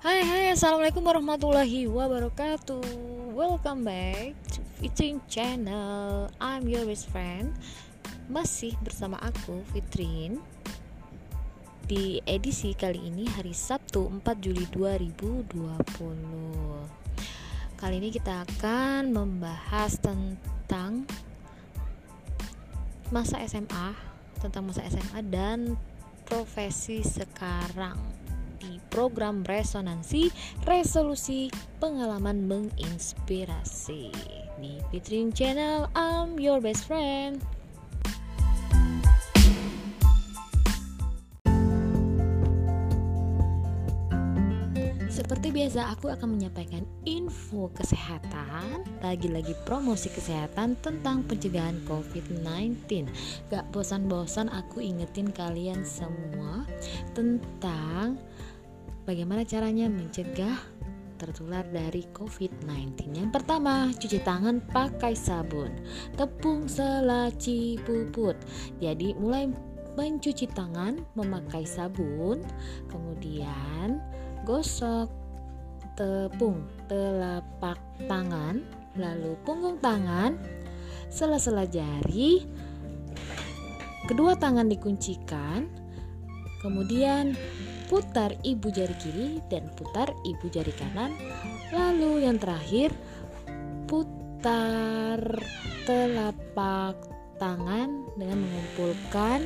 Hai hai assalamualaikum warahmatullahi wabarakatuh. Welcome back to Fitrin Channel. I'm your best friend. Masih bersama aku Fitrin Di edisi kali ini hari Sabtu 4 Juli 2020 Kali ini kita akan membahas tentang Masa SMA Tentang masa SMA dan profesi sekarang di program resonansi resolusi pengalaman menginspirasi di Fitrin Channel I'm your best friend Seperti biasa, aku akan menyampaikan info kesehatan, lagi-lagi promosi kesehatan tentang pencegahan COVID-19. Gak bosan-bosan aku ingetin kalian semua tentang Bagaimana caranya mencegah tertular dari COVID-19? Yang pertama, cuci tangan pakai sabun, tepung selaci puput. Jadi, mulai mencuci tangan memakai sabun, kemudian gosok tepung telapak tangan, lalu punggung tangan, sela-sela jari, kedua tangan dikuncikan, kemudian putar ibu jari kiri dan putar ibu jari kanan. Lalu yang terakhir, putar telapak tangan dengan mengumpulkan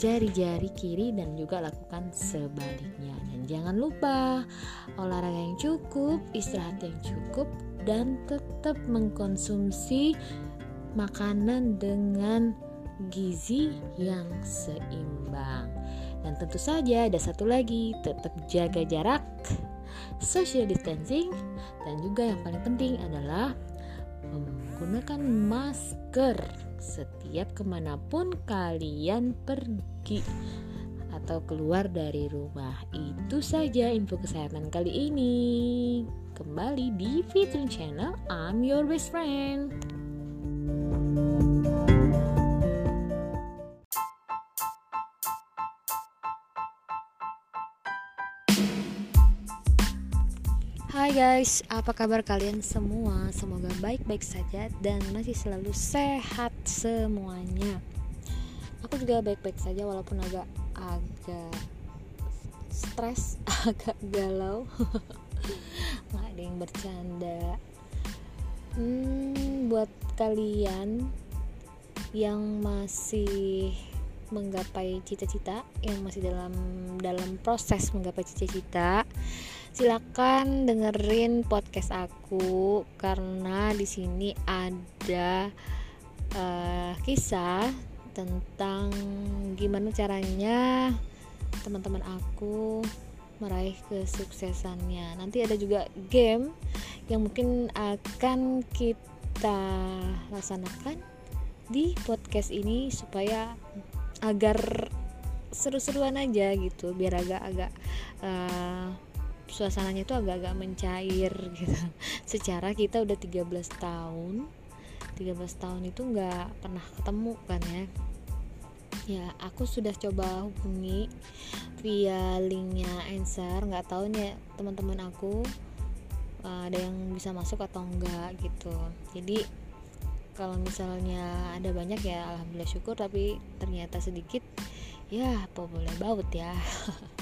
jari-jari kiri dan juga lakukan sebaliknya. Dan jangan lupa olahraga yang cukup, istirahat yang cukup dan tetap mengkonsumsi makanan dengan gizi yang seimbang. Dan tentu saja ada satu lagi, tetap jaga jarak, social distancing, dan juga yang paling penting adalah menggunakan masker setiap ke mana pun kalian pergi atau keluar dari rumah. Itu saja info kesehatan kali ini. Kembali di Fitrin Channel, I'm your best friend. Guys, apa kabar kalian semua? Semoga baik-baik saja dan masih selalu sehat semuanya. Aku juga baik-baik saja walaupun agak agak stres, agak galau. Nggak ada yang bercanda. Hmm, buat kalian yang masih menggapai cita-cita, yang masih dalam dalam proses menggapai cita-cita silakan dengerin podcast aku karena di sini ada uh, kisah tentang gimana caranya teman-teman aku meraih kesuksesannya. Nanti ada juga game yang mungkin akan kita laksanakan di podcast ini supaya agar seru-seruan aja gitu biar agak-agak uh, suasananya itu agak-agak mencair gitu. Secara kita udah 13 tahun 13 tahun itu nggak pernah ketemu kan ya. Ya aku sudah coba hubungi via linknya answer nggak tahu nih teman-teman aku uh, ada yang bisa masuk atau enggak gitu. Jadi kalau misalnya ada banyak ya alhamdulillah syukur tapi ternyata sedikit ya apa boleh baut ya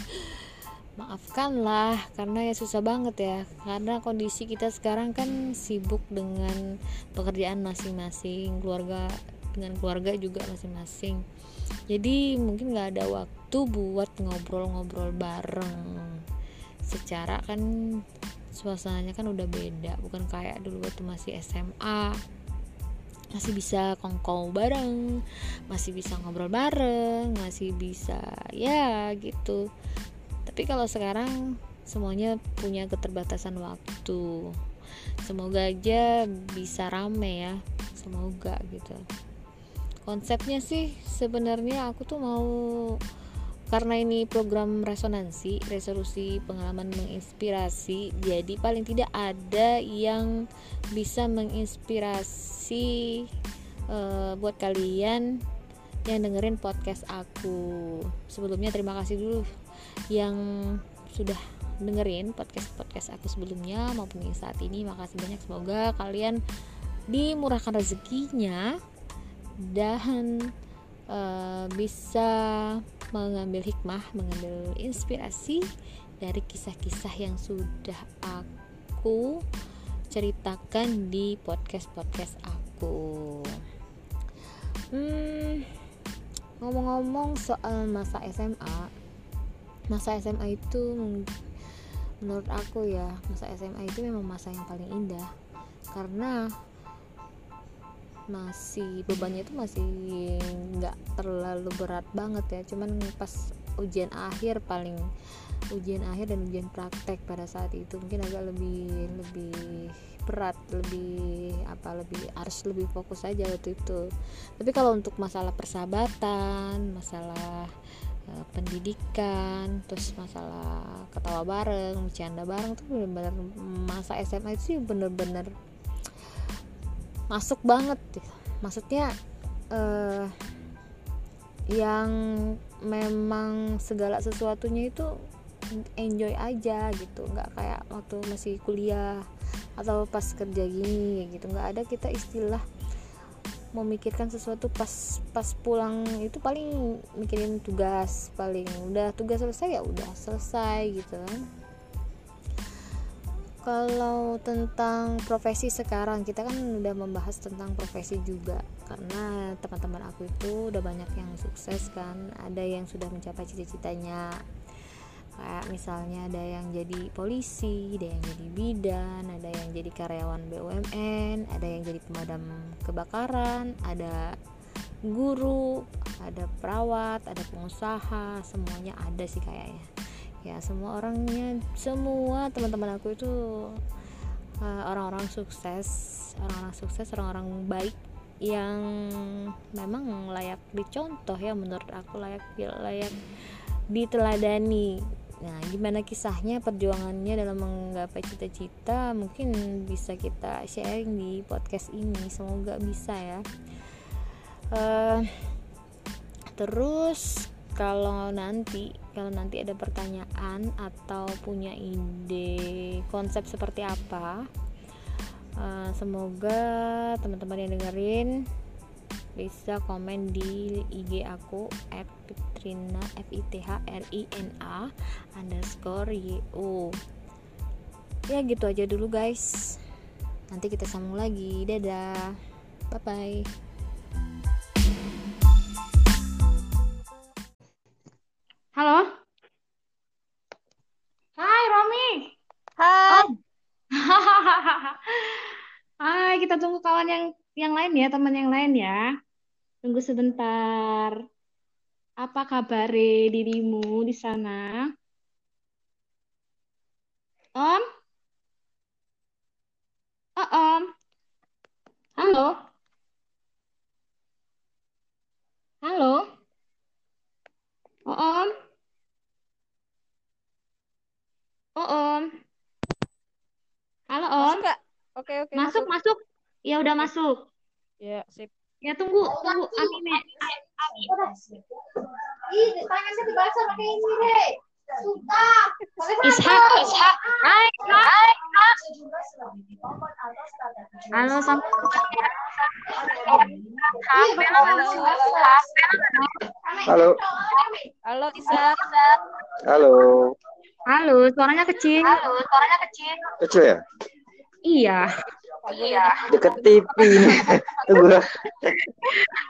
maafkanlah karena ya susah banget ya. Karena kondisi kita sekarang kan sibuk dengan pekerjaan masing-masing keluarga dengan keluarga juga masing-masing. Jadi mungkin nggak ada waktu buat ngobrol-ngobrol bareng. Secara kan suasananya kan udah beda bukan kayak dulu waktu masih SMA masih bisa kongkow bareng masih bisa ngobrol bareng masih bisa ya gitu tapi kalau sekarang semuanya punya keterbatasan waktu. Semoga aja bisa rame ya. Semoga gitu. Konsepnya sih sebenarnya aku tuh mau karena ini program resonansi resolusi pengalaman menginspirasi jadi paling tidak ada yang bisa menginspirasi uh, buat kalian yang dengerin podcast aku. Sebelumnya terima kasih dulu yang sudah dengerin podcast podcast aku sebelumnya maupun yang saat ini. Makasih banyak. Semoga kalian dimurahkan rezekinya dan uh, bisa mengambil hikmah mengambil inspirasi dari kisah-kisah yang sudah aku ceritakan di podcast podcast aku. Hmm ngomong-ngomong soal masa SMA masa SMA itu menurut aku ya masa SMA itu memang masa yang paling indah. Karena masih bebannya itu masih nggak terlalu berat banget ya. Cuman pas ujian akhir paling ujian akhir dan ujian praktek pada saat itu mungkin agak lebih lebih berat lebih apa lebih harus lebih fokus aja waktu itu. Tapi kalau untuk masalah persahabatan masalah Eh, pendidikan terus masalah ketawa bareng bercanda bareng tuh bener-bener masa SMA sih bener-bener masuk banget maksudnya uh, yang memang segala sesuatunya itu enjoy aja gitu. Nggak kayak waktu masih kuliah atau pas kerja gini gitu. Nggak ada kita istilah memikirkan sesuatu pas pas pulang itu paling mikirin tugas paling udah tugas selesai ya udah selesai gitu kan. Kalau tentang profesi sekarang kita kan udah membahas tentang profesi juga. Karena teman-teman aku itu udah banyak yang sukses kan ada yang sudah mencapai cita-citanya kayak misalnya ada yang jadi polisi, ada yang jadi bidan, ada yang jadi karyawan BUMN, ada yang jadi pemadam kebakaran, ada guru, ada perawat, ada pengusaha, semuanya ada sih kayaknya. Ya semua orangnya, semua teman-teman aku itu uh, orang-orang sukses, orang-orang sukses, orang-orang baik yang memang layak dicontoh ya menurut aku layak layak diteladani Nah, gimana kisahnya perjuangannya dalam menggapai cita-cita? Mungkin bisa kita sharing di podcast ini. Semoga bisa ya. Uh, terus kalau nanti kalau nanti ada pertanyaan atau punya ide konsep seperti apa, uh, semoga teman-teman yang dengerin bisa komen di IG aku at Fitrina F I T H R I N A underscore Y U. Ya gitu aja dulu guys. Nanti kita sambung lagi. Dadah. Bye bye halo? Hai Romi. Hai. Oh. hai kita tunggu kawan yang yang lain ya teman yang lain ya Tunggu sebentar. Apa kabar dirimu di sana? Om? Oh, Om. Halo? Halo? Oh, Om? Oh, Om. Halo, Om. Masuk? Oke, oke. Masuk, masuk. masuk. Ya udah masuk. Ya, sip. Ya tunggu, tunggu Amine. Ih, tangannya dibaca pakai ini, Re. Ishak, Ishak. Hai, hai, Halo, sampai Halo. Halo, Ishak. Halo. Halo, suaranya kecil. Halo, suaranya kecil. Kecil ya? Iya. Iya. Deket TV ini. Tunggu.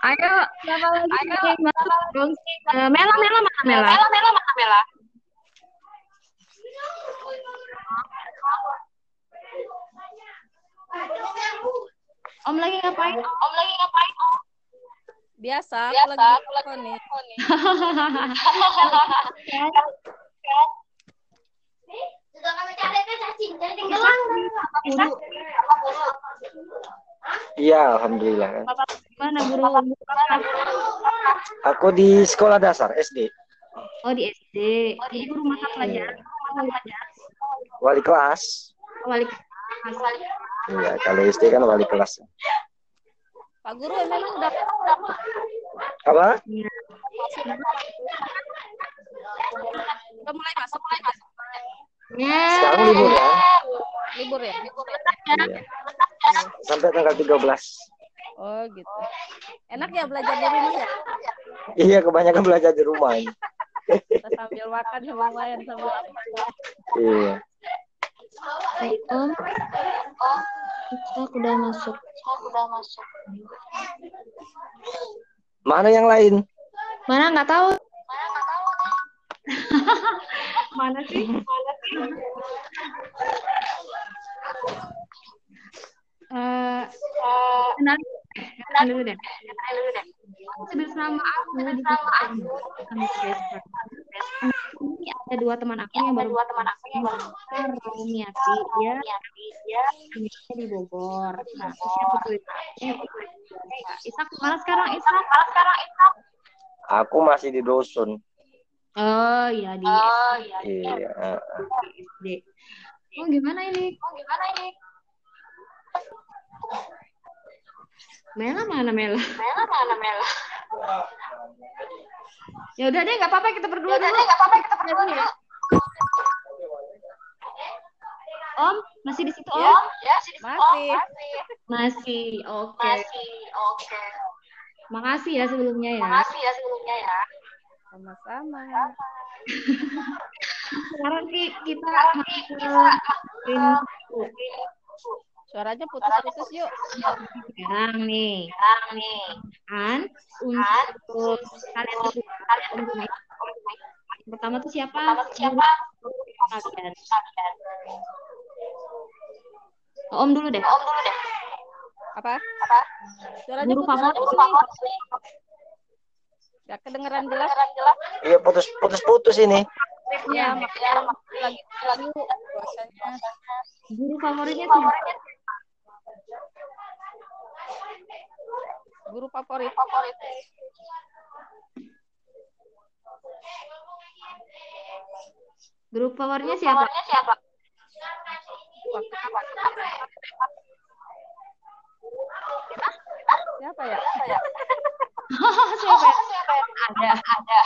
Ayo, siapa lagi? Ayo, dong. Uh, Mela, Mela mana Mela? Mela, Mela mana Mela? Om lagi ngapain? Om lagi ngapain? Om? Biasa, Biasa aku lagi nih. Iya, alhamdulillah. Mana guru? Aku di sekolah dasar SD. Oh di SD. Jadi guru mata pelajaran. Wali kelas. Wali kelas. Iya, kalau SD kan wali kelas. Pak Guru memang udah apa? Iya. Udah mulai masuk, mulai masuk. Ya. Sekarang libur ya. Libur ya? Iya. Sampai tanggal 13. Oh gitu. Enak ya belajar di rumah ya? Iya, kebanyakan belajar di rumah. ini. Kita sambil makan ya lumayan sambil Iya. Baik, Om. Kita udah masuk. Mana yang lain? Mana nggak tahu? Mana sih? Mana sih? Eh, kenalin, kenalin dulu deh. Sebut nama aku di aku. Ini ada dua teman aku yang baru dua teman aku yang baru Romiati dia tinggalnya di Bogor. Nah, kedua Isak mana sekarang Isak? Mana sekarang Isak? Aku masih di Dosun. Oh iya di Iya. SD. Oh gimana ini? Oh gimana ini? Mela mana Mela? Mela mana Mela? Ya udah deh, nggak apa-apa kita berdua dulu. nggak apa-apa kita berdua dulu. Om, masih di situ Om? masih. Masih. Oke. oke. Makasih ya sebelumnya ya. Makasih ya sebelumnya ya. Sama-sama. Sekarang ki- kita Suaranya putus-putus yuk. sekarang nih. Sekarang nih. Kan untuk kalian berdua, Om Gunai. Yang pertama tuh siapa? siapa? Kalian. Om dulu deh. Om dulu deh. Apa? Apa? Suaranya putus-putus nih. Gak kedengeran jelas. Iya, putus putus putus ini. Ya, makanya lagi lagi puasanya. Guru favoritnya siapa? Guru favorit. Guru favoritnya siapa? Siapa ya? siapa? Ada. Ada.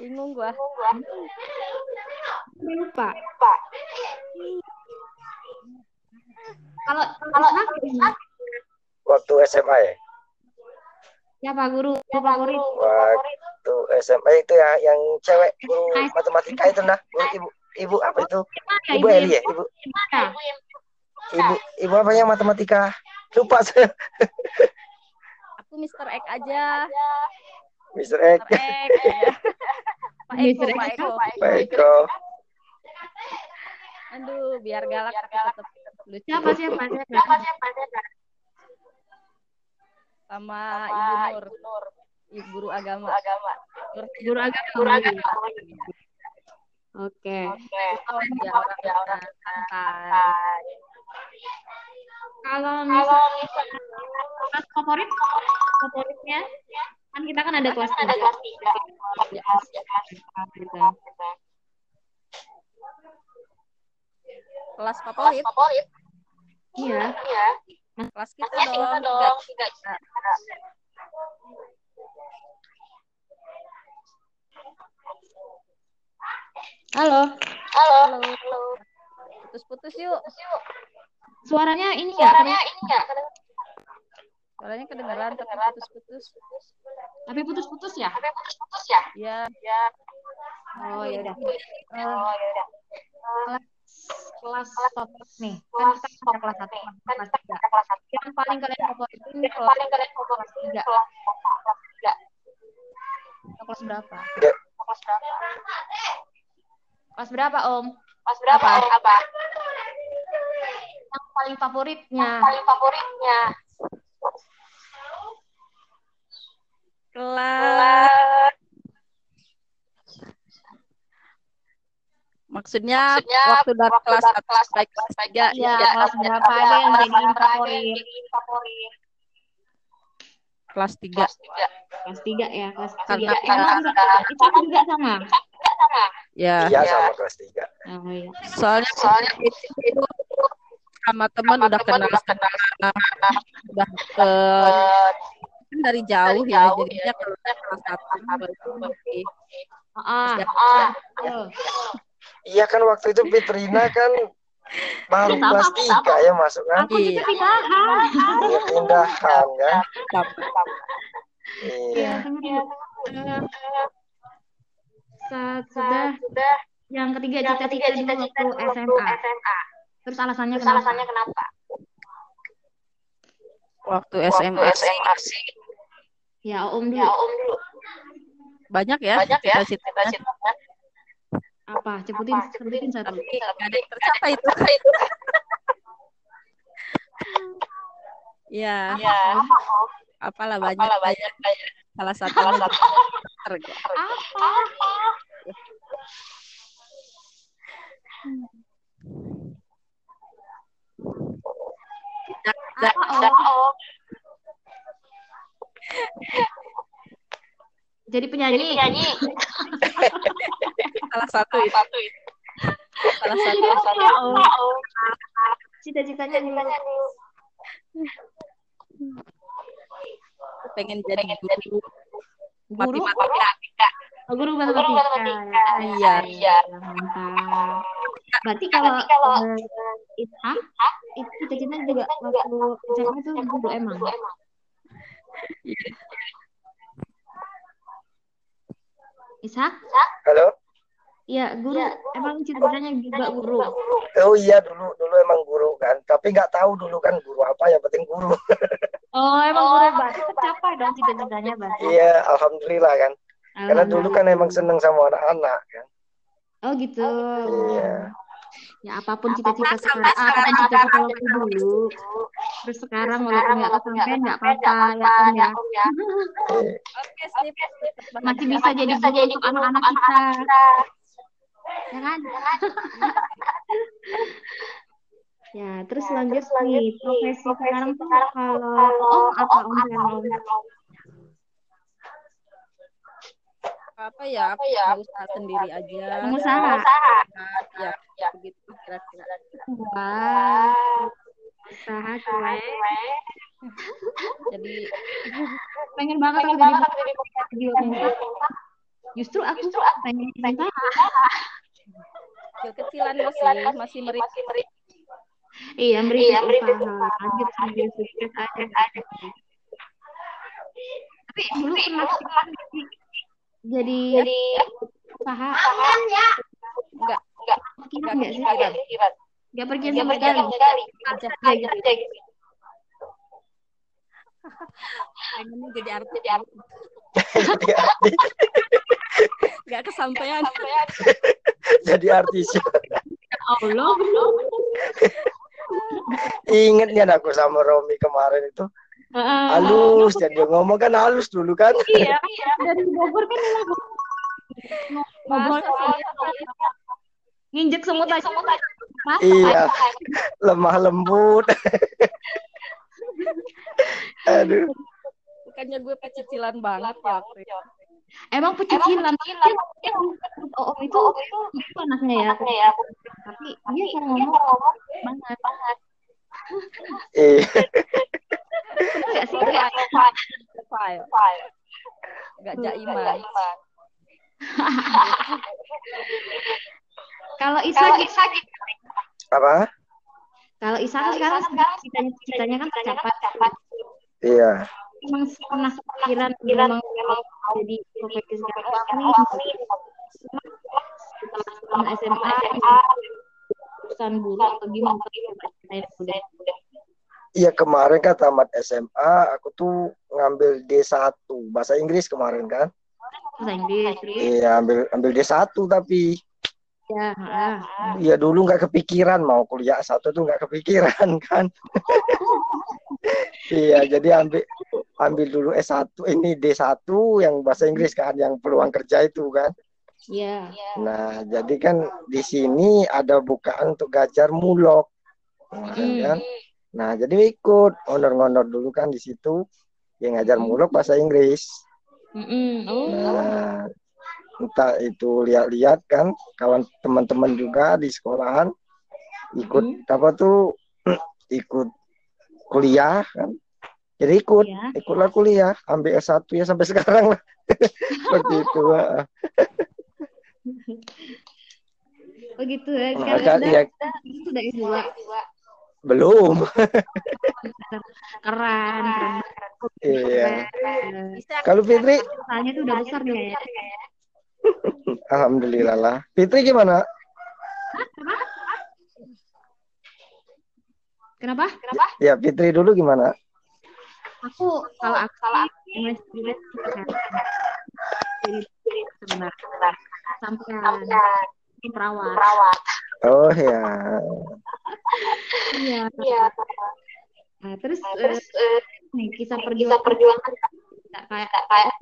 Bingung gua. Lupa. Kalau kalau Waktu SMA ya. siapa guru guru favorit? Waktu SMA itu ya yang cewek guru matematika itu nah. Guru ibu ibu apa itu? Ibu Eli ya? Ibu ibu ibu apa yang matematika? Lupa saya. Mr. X aja. Mr. X. Mr. X. ya. Pak Eko, Mr. Pak X. Eko. Pak Eko. Aduh, biar galak tapi tetap lucu. Siapa siapa siapa? Siapa Sama Ibu Nur. Ibu guru agama. Nur. Guru agama. Guru agama. Oke. Oh, dia orang santai. Kalau misalnya kelas favorit favoritnya kan kita kan ada kelas tiga. Gitu. Kelas favorit. Iya. Kelas kita dong. Tiga. Halo. Halo. Putus-putus yuk. Suaranya ini ya. Suaranya kedengeran tapi putus-putus. Tapi putus-putus ya? Ya. Oh ya udah. Oh, Kelas favorit nih. Kan kita ada kelas satu, kelas tiga. Yang paling kalian favorit ini kelas kelas tiga. Atau kelas berapa? Ya. Kelas berapa Om? Kelas berapa? Apa? Yang paling favoritnya. paling favoritnya. Kelas. Maksudnya, waktu dari kelas satu sampai kelas tiga. Iya, ya, kelas berapa ada yang jadiin favorit? kelas tiga. Kelas tiga ya, kelas Karena tiga. Sama juga, itu juga sama. Ya. Iya sama kelas 3. Oh iya. Soalnya soalnya itu sama teman udah kenal kenal udah ke kan dari jauh ya jadinya kalau kelas satu baru Ah, tuh. Iya kan waktu itu Fitrina kan baru kelas tiga ya masuk kan? Aku juga Iya. pindahan. Iya pindahan kan? Sama. Iya. Ya, eh, saat sudah yang ketiga cita-cita dulu waktu SMA. Terus alasannya kenapa? Waktu SMA Ya, Om dulu. banyak ya cita-cita Apa? Cepetin, sebutin satu. nggak ada yang tercapai itu. Ya. Apalah banyak. Banyak salah satu terga Apa, Om? Jadi penyanyi. salah satu itu salah satu Apa, Om? Cita-citanya dulu. pengen jadi guru Guru? matematika Oh, guru matematika. Iya. Iya. Mantap. Berarti kalau eh, Ishak itu cita-citanya juga waktu SMA itu guru emang. Ishak? Halo? Iya, guru. Emang cita-citanya juga guru. Oh iya dulu dulu emang guru kan, tapi nggak tahu dulu kan guru apa yang penting guru. Oh, emang guru berarti tercapai dong cita-citanya berarti. Iya alhamdulillah kan, karena dulu kan emang seneng sama anak-anak kan. Oh gitu. Iya. Ya apa pun cita-cita sekarang, apa pun cita-cita waktu dulu. Terus sekarang walaupun nggak kesampaian nggak apa-apa ya Om ya. oke sip Masih bisa jadi guru untuk anak-anak kita. Ya kan? ya, terus lanjut nih profesi sekarang tuh kalau Om apa Om plan Om? Apa ya apa ya usaha sendiri aja Pengusaha. ya begitu kira-kira Wah. Usaha cuek. jadi Pengen banget aku jadi video pengusaha. Justru aku pengen pengusaha. kecil-kecilan masih masih merit Iya, merintis usaha. Lanjut sambil sukses aja. Tapi dulu pernah jadi usaha. enggak kepikiran nggak sih? kepikiran. Nggak pergi sama sekali. aja Kerja gitu. pengennya jadi artis. Jadi artis, nggak kesampaian. Jadi artis. Allah, nih aku sama Romi kemarin itu Heeh. halus, jadi dia ngomong kan halus dulu kan. Iya, dari Bogor kan emang ngobrol nginjek semut aja. Masa, Iya, lemah lembut. Aduh, bukannya gue pecicilan banget waktu itu Emang pecicilan. Oh, om. Itu itu anaknya ya. Tapi dia cara ngomong. banget. Iya. Bener nggak sih? file nggak jaiman Kalau Isa, Apa? kalau Isa kan sekarang citanya citanya kan tercapai. Iya. Emang pernah kepikiran memang memang jadi profesi sekarang ini setelah SMA urusan guru atau gimana? Iya kemarin kan tamat SMA, aku tuh ngambil D1 bahasa Inggris kemarin kan. Bahasa Inggris. Iya, ambil ambil D1 tapi Ya, ah. ya dulu nggak kepikiran mau kuliah satu tuh nggak kepikiran kan. Iya, jadi ambil ambil dulu S1 ini D1 yang bahasa Inggris kan yang peluang kerja itu kan. Ya. Nah, jadi kan di sini ada bukaan untuk gajar mulok. Nah, Hmm. kan? Nah, jadi ikut honor-honor dulu kan di situ yang ngajar mulok bahasa Inggris. Mm-mm. Oh. Nah, entah itu lihat-lihat kan kawan teman-teman juga di sekolahan ikut apa tuh ikut kuliah kan. Jadi ikut, Ya. ikutlah kuliah, ambil S1 ya sampai sekarang lah. Seperti itu. ah. Oh gitu ya. Nah, kan, ya, sudah S2. belum. Keren, keren. Iya. keren. Bisa Kalau Fitri, Soalnya tuh udah besar dia ya. alhamdulillah lah. Fitri gimana? Kenapa? Ya, Fitri dulu gimana? Aku kalau aku kalau Jadi sebentar. Sampai perawat. Oh ya. Iya. Nah, terus, eh, nih kisah perjuangan. Nggak kayak kayak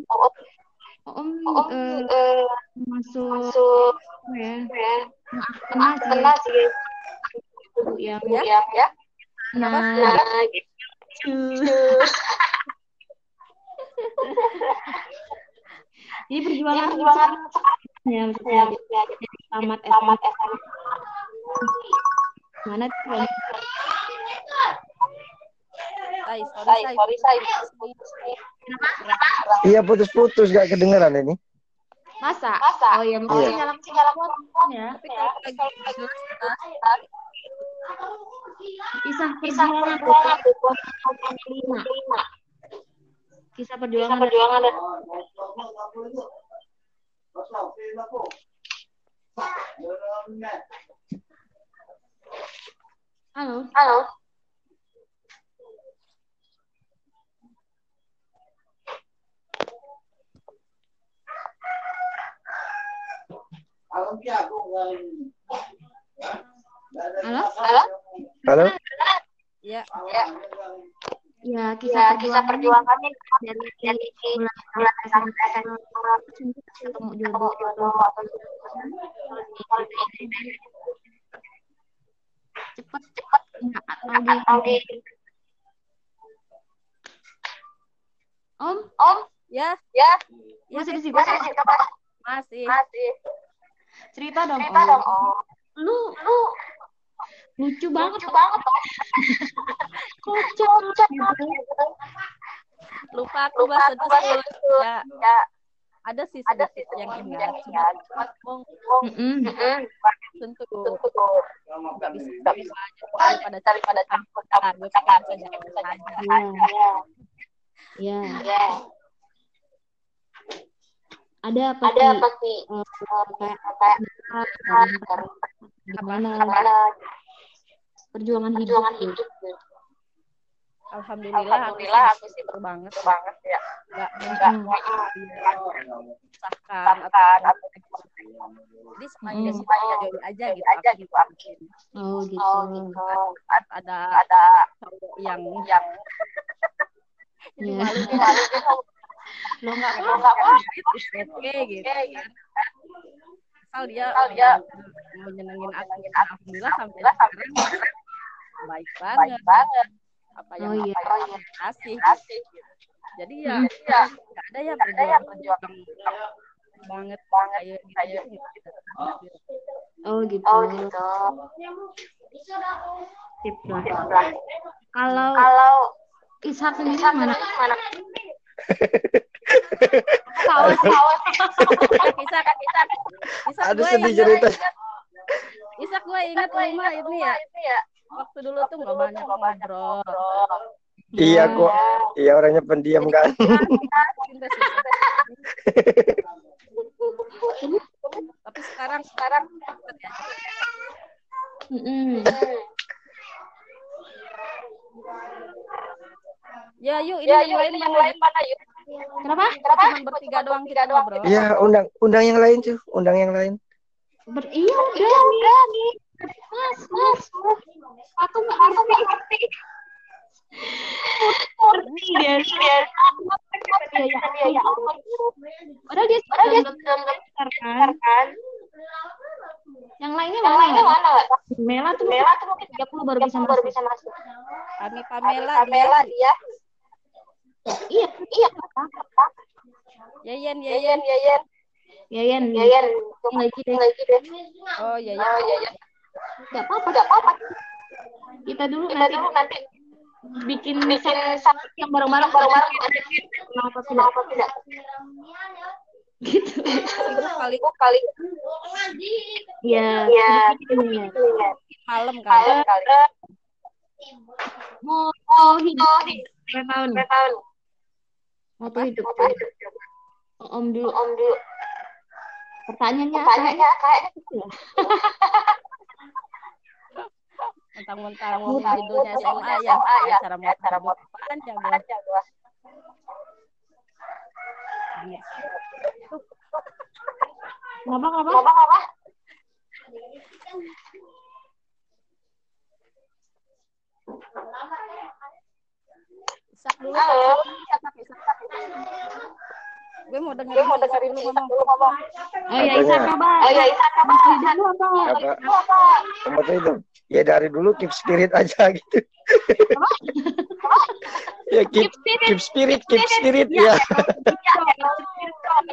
Om. Eh, masuk apa ya? kenal sih. Yang ya? Nah jadi perjuangan ya maksudnya jadi tamat SMA mana tuh? Say, sorry, Iya putus-putus gak kedengeran ini. masa? Masa? oh iya Iya. mungkin nyala sinyal ya. Tapi kalau lagi kisah perjuangan perjuangan kisah perjuangan perjuangan dan halo halo halo halo Halo? ya, ya ya kisah kisah kisah perjuangan perjuangannya dari dari mulai mulai sampai sampai SMA ketemu jodoh cepet cepet. Nggak di om? Om? Ya, ya. Masih di situ? masih masih. cerita dong cerita om. dong om. Lu lu lucu banget. lucu banget. Lupa aku lupa bahasa dulu. Ya, ya. Ada sih ada sih yang ingat. Cuma ngomong. Tentu. Bisa bisa daripada daripada campur saja. ya. Ya, ada apa ada sih? pasti eh, kayak kayak gimana? gimana perjuangan hidup perjuangan hidup. Alhamdulillah, Alhamdulillah aku aku sih bersyukur banget banget ya. nggak Enggak menyusahkan menyusahkan atau jadi semuanya Mm. semuanya aja gitu aja aku gitu aku. oh gitu Oh gitu. ada Ada yang yang jadi Iya. malu malu gitu. lo nggak Lo nggak mau it's okay gitu Oke, kan asal dia dia mau nyenengin aku alhamdulillah sampai Alhamdulillah sekarang sampai baik baik banget banget. Apa yang Oh, iya. apa yang kasih jadi ya Mm. Jadi ya nggak ada ya nggak ada yang berjuang berjuang banget banget kayak gitu gitu oh gitu Oh gitu. Sip lah. Lah, kalau Kalau Ishak sendiri bisa gimana gimana? tahu sih Isak Isak Isak gue sedih cerita. Isak gue ingat rumah ini ya Ini ya. Waktu dulu tuh nggak banyak ngobrol Ngobrol. Iya kok. Iya orangnya pendiam kan. Tapi sekarang Sekarang ya, ya yuk ini ya yang yuk lain yang mana lain mana yuk? kenapa Kenapa? Cuman bertiga doang kita doang. Iya undang undang yang lain tuh. Undang yang lain. Ber iya udah nih. Mas mas Aku nggak aku nggak ngerti. Iya, ya, ya Allah. padahal dia Padahal dia kan kan. yang lainnya mana? Mela tuh Mela tuh mungkin 30 baru bisa 30 baru masuk bisa masuk. Kami Pamela, Pamela dia. iya Iya. Yayan, Yayan. Yayan, Yayan, Yayan lagi deh Lagi deh. Oh Yayan. Oh, Yayan. Nggak apa-apa. Nggak apa-apa. kita dulu Kita nanti dulu nanti bikin bikin yang bareng-bareng bareng-bareng. kenapa tidak. tidak? gitu. Terus kali. kali. Ya ya malam kali. mau mau hidup. Berapa tahun. Tahun. Mau tuh hidup? Om dulu. Om dulu. Pertanyaannya tanyanya kayaknya Mentang-mentang mau judulnya SMA ya. Acara mau acara mau panjang gua. kenapa kenapa apa apa Isak dulu. halo Gue mau dengerin mau Isak dengerin dulu Isak ngomong. dulu ngomong oh ya Isa kabar oh ya Isak apa dulu apa apa tempat itu ya dari dulu keep spirit aja gitu ya keep keep spirit keep spirit ya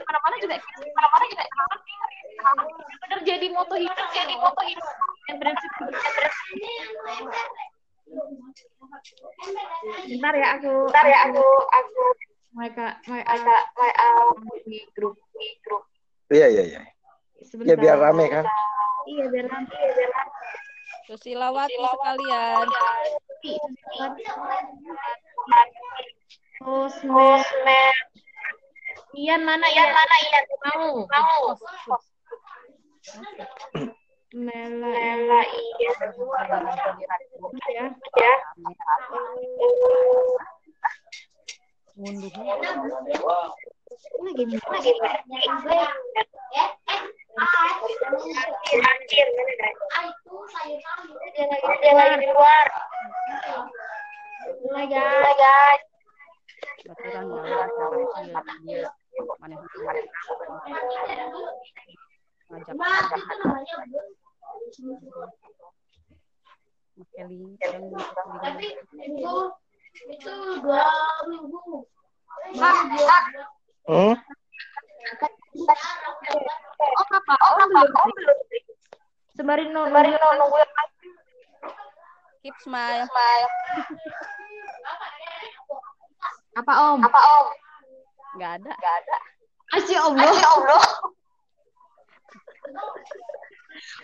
mana-mana juga mana-mana juga bener jadi moto hidup jadi moto hidup yang prinsip Bentar ya aku Bentar ya aku aku mereka mereka uh, di grup di grup iya iya iya. Sebentar. Ya biar rame kan? Iya biar rame. Iya biar Susilawati sekalian. terus terus Mer Ian mana Ian mana Ian? Mau. Mau. Mela Mela iya. Ya ya Ngunduh. lagi lagi? Dia lagi dia lagi Ya ya. Kelly dan hmm? oh apa Oh, oh apa? Oh, belum. sembari nunggu Sembari nunggu keep smile. smile. apa om Apa Om? Enggak ada. Gak ada. Asya Allah Masya Allah.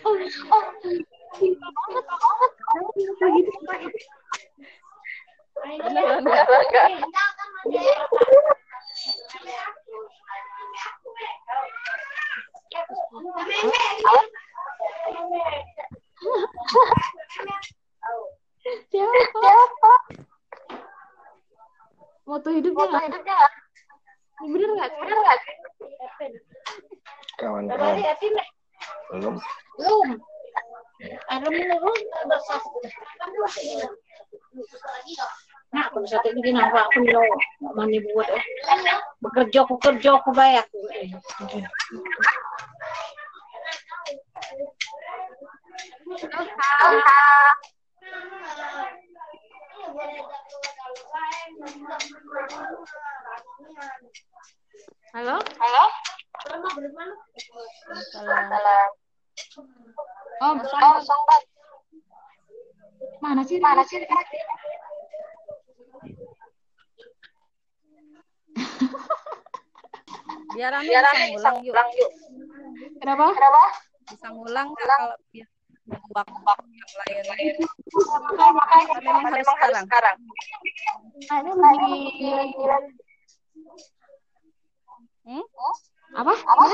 om om cinta banget banget Beneran Gak enggak? siapa moto hidupnya nggak? Hidupnya bener nggak? Bener nggak? kawan-kawan. Belum. Belum ada menurun Nah, kung sa ito ginawa ko nyo, manibuot eh. Bekerja ko, kerja ko ba ako eh. Halo? Halo? Om, Oh, songbat. mana sih? Mana sih? Biar rame Biar bisa rame bisa ngulang yuk. yuk. Kenapa? Kenapa? Bisa ngulang kalau biar waktu yang lain. Makanya, Memang harus sekarang. sekarang. Ini lagi Hmm? apa? Apa?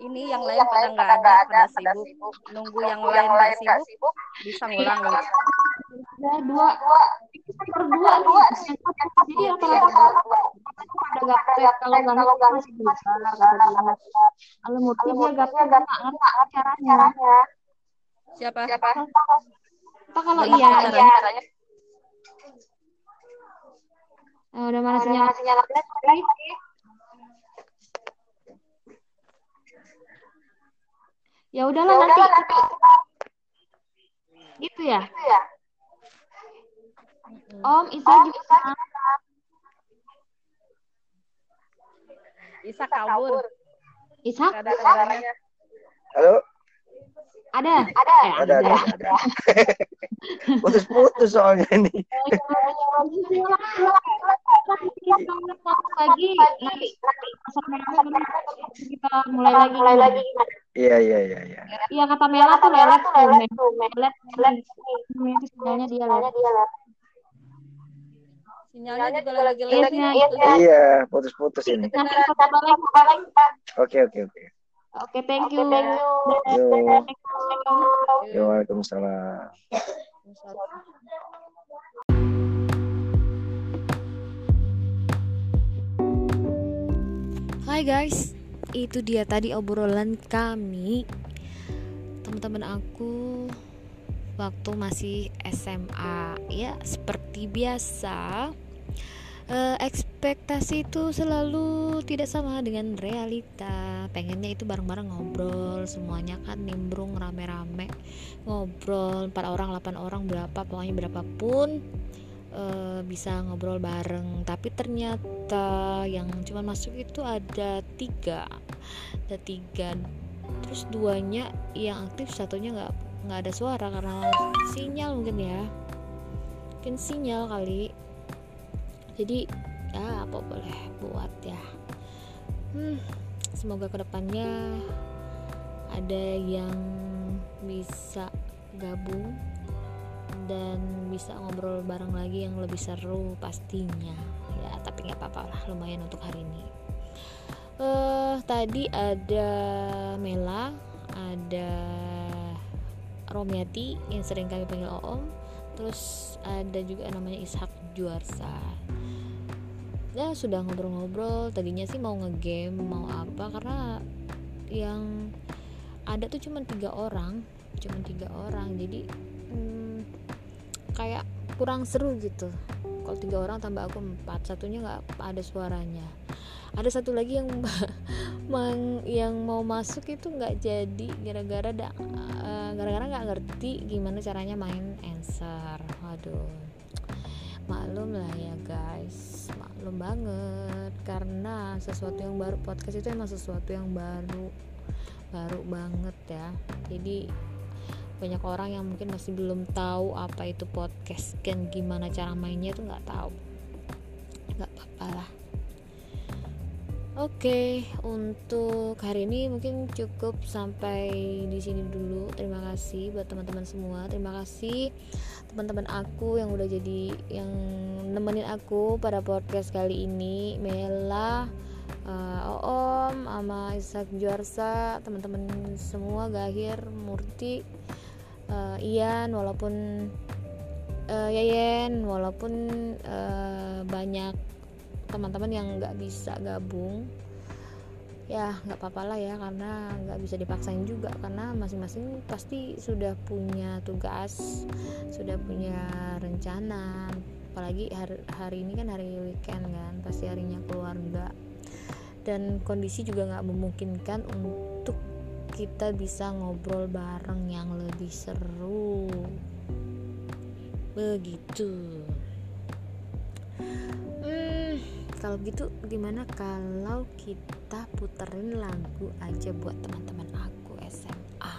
Ini yang lain Yang pada nggak pada ada, ada, pada pada sibuk. sibuk. Nunggu yang Nunggu lain yang nggak lain nggak sibuk, sibuk. bisa ngulang? Ada dua, Dua. berdua Dua. nih. Jadi rata-rata ada gaptek kalau nggak Kalau nggak masih besar. Kalau murti dia gaptek nggak ngerti caranya. Siapa? Siapa? Kalau iya, Iya, eh, udah mana Ada sinyal masih nyala lagi. Ya Ya udahlah udah nanti nanti gitu ya. itu ya. Om Isa Oh, juga bisa Isa kabur. Kabarnya. halo ada. Ada. Eh, ada ada ada. putus-putus soalnya ini. Lagi nanti kita mulai lagi. Mulai lagi. Iya iya iya iya. iya kata Mela tuh lelet tuh itu sinyalnya dia lelet Sinyalnya juga lagi lelet Iya, nih. Iya, putus-putus ini. balik. Oke oke oke. thank you. Yo, yo, Waalaikumsalam. Hai guys, itu dia tadi obrolan kami. Teman-teman aku waktu masih SMA ya seperti biasa eh, ekspektasi itu selalu tidak sama dengan realita. Pengennya itu bareng-bareng ngobrol semuanya kan nimbrung rame-rame ngobrol 4 orang 8 orang berapa pokoknya berapapun eh, bisa ngobrol bareng. Tapi ternyata yang cuma masuk itu ada tiga ada tiga. Terus duanya yang aktif satunya nggak nggak ada suara karena sinyal mungkin ya. Mungkin sinyal kali jadi ya apa boleh buat ya? Hmm, semoga ke depannya ada yang bisa gabung dan bisa ngobrol bareng lagi yang lebih seru pastinya. Ya tapi nggak apa-apa lah lumayan untuk hari ini. Eh tadi ada Mela ada Romiati yang sering kami panggil Oom terus ada juga namanya Ishak Juarsa ya sudah ngobrol-ngobrol. Tadinya sih mau ngegame mau apa karena yang ada tuh cuma tiga orang cuma tiga orang. Jadi hmm, kayak kurang seru gitu. Kalau tiga orang tambah aku empat satunya nggak ada suaranya. Ada satu lagi yang mang yang mau masuk itu nggak jadi gara-gara eh, gara-gara nggak ngerti gimana caranya main answer. Waduh maklum lah ya guys. Maklum banget. Karena sesuatu yang baru podcast itu emang sesuatu yang baru baru banget ya. Jadi banyak orang yang mungkin masih belum tahu apa itu podcast dan gimana cara mainnya itu nggak tahu. Nggak apa-apa lah Oke, untuk hari ini mungkin cukup sampai di sini dulu. Terima kasih buat teman-teman semua. Terima kasih teman-teman aku yang udah jadi yang nemenin aku pada podcast kali ini. Mela, uh, Oom, sama Isak Juarsa, teman-teman semua, Gahir, Murti, uh, Ian, walaupun uh, Yayen, walaupun uh, banyak teman-teman yang nggak bisa gabung ya nggak apa-apa lah ya karena nggak bisa dipaksain juga karena masing-masing pasti sudah punya tugas sudah punya rencana. Apalagi hari, hari ini kan hari weekend kan pasti harinya keluarga. Dan kondisi juga nggak memungkinkan untuk kita bisa ngobrol bareng yang lebih seru. Begitu kalau gitu gimana kalau kita puterin lagu aja buat teman-teman aku SMA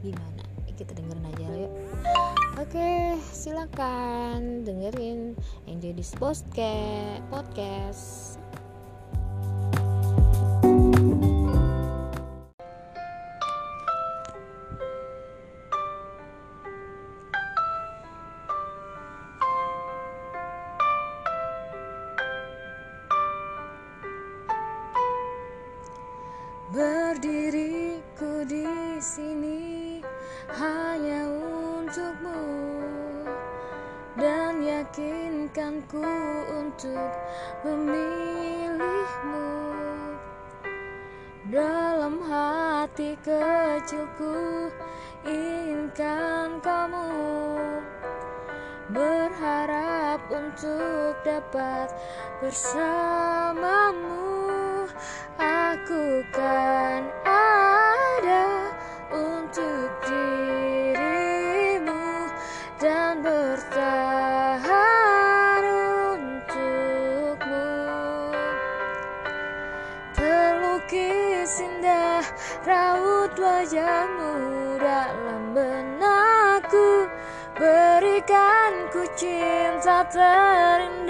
gimana? Kita dengerin aja yuk. Oke silakan dengerin enjoy this podcast podcast dead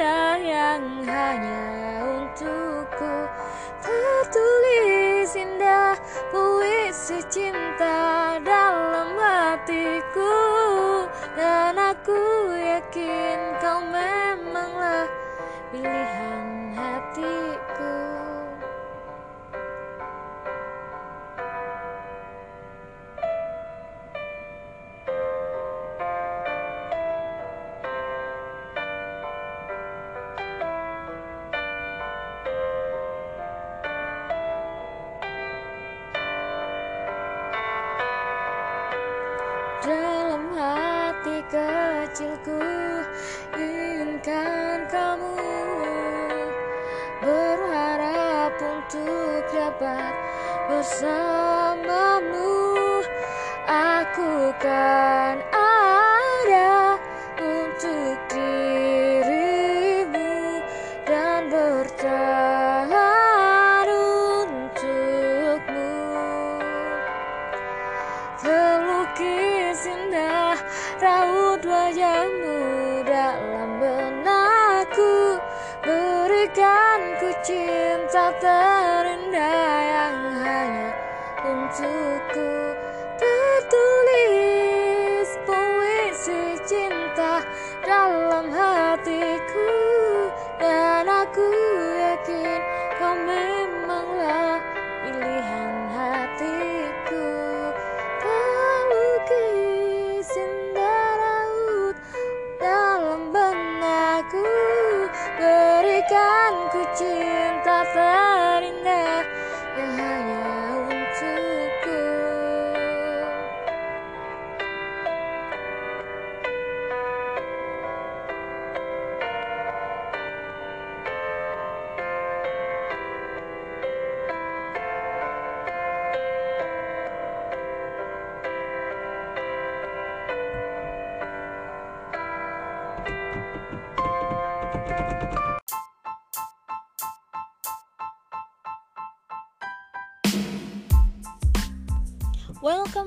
bersamamu aku kan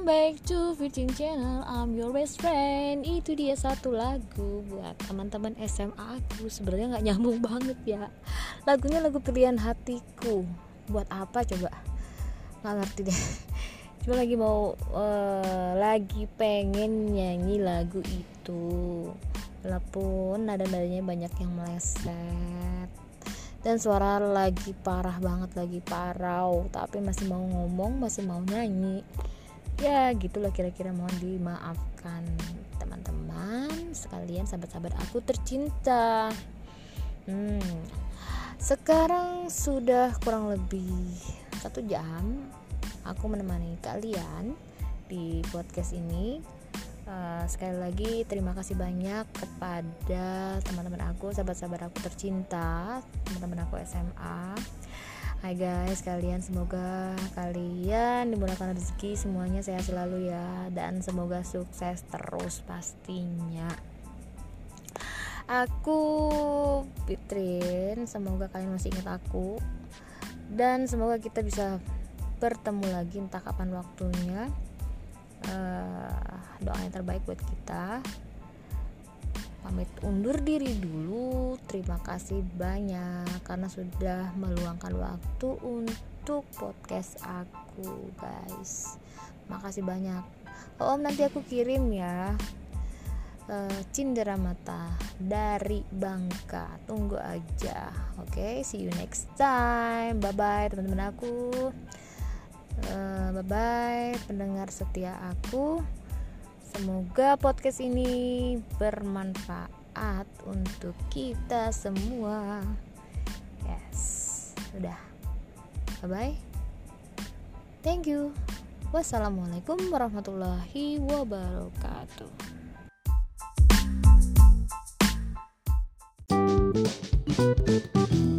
back to Virgin Channel. I'm your best friend. Itu dia satu lagu buat teman-teman SMA aku. Sebenarnya nggak nyambung banget ya. Lagunya lagu pilihan hatiku. Buat apa coba? Nggak ngerti deh. Cuma lagi mau eh, Lagi pengen nyanyi lagu itu. Walaupun nada-nadanya banyak yang meleset. Dan suara lagi parah banget lagi parau. Tapi masih mau ngomong masih mau nyanyi ya gitulah kira-kira. Mohon dimaafkan teman-teman sekalian sahabat-sahabat aku tercinta. Hmm, sekarang sudah kurang lebih satu jam aku menemani kalian di podcast ini. Uh, sekali lagi terima kasih banyak kepada teman-teman aku sahabat-sahabat aku tercinta teman-teman aku SMA Hai guys kalian semoga kalian dimudahkan rezeki semuanya sehat selalu ya dan semoga sukses terus pastinya. Aku Fitrin semoga kalian masih ingat aku dan semoga kita bisa bertemu lagi entah kapan waktunya. Uh, doa yang terbaik buat kita pamit undur diri dulu. Terima kasih banyak karena sudah meluangkan waktu untuk podcast aku guys. Makasih banyak. Oh, om nanti aku kirim ya. Uh, cindera mata dari Bangka. Tunggu aja. Oke okay, see you next time. Bye bye teman-teman aku. Uh, bye bye pendengar setia aku Semoga podcast ini bermanfaat untuk kita semua. Yes, sudah. Bye bye. Thank you. Wassalamualaikum warahmatullahi wabarakatuh. Thank you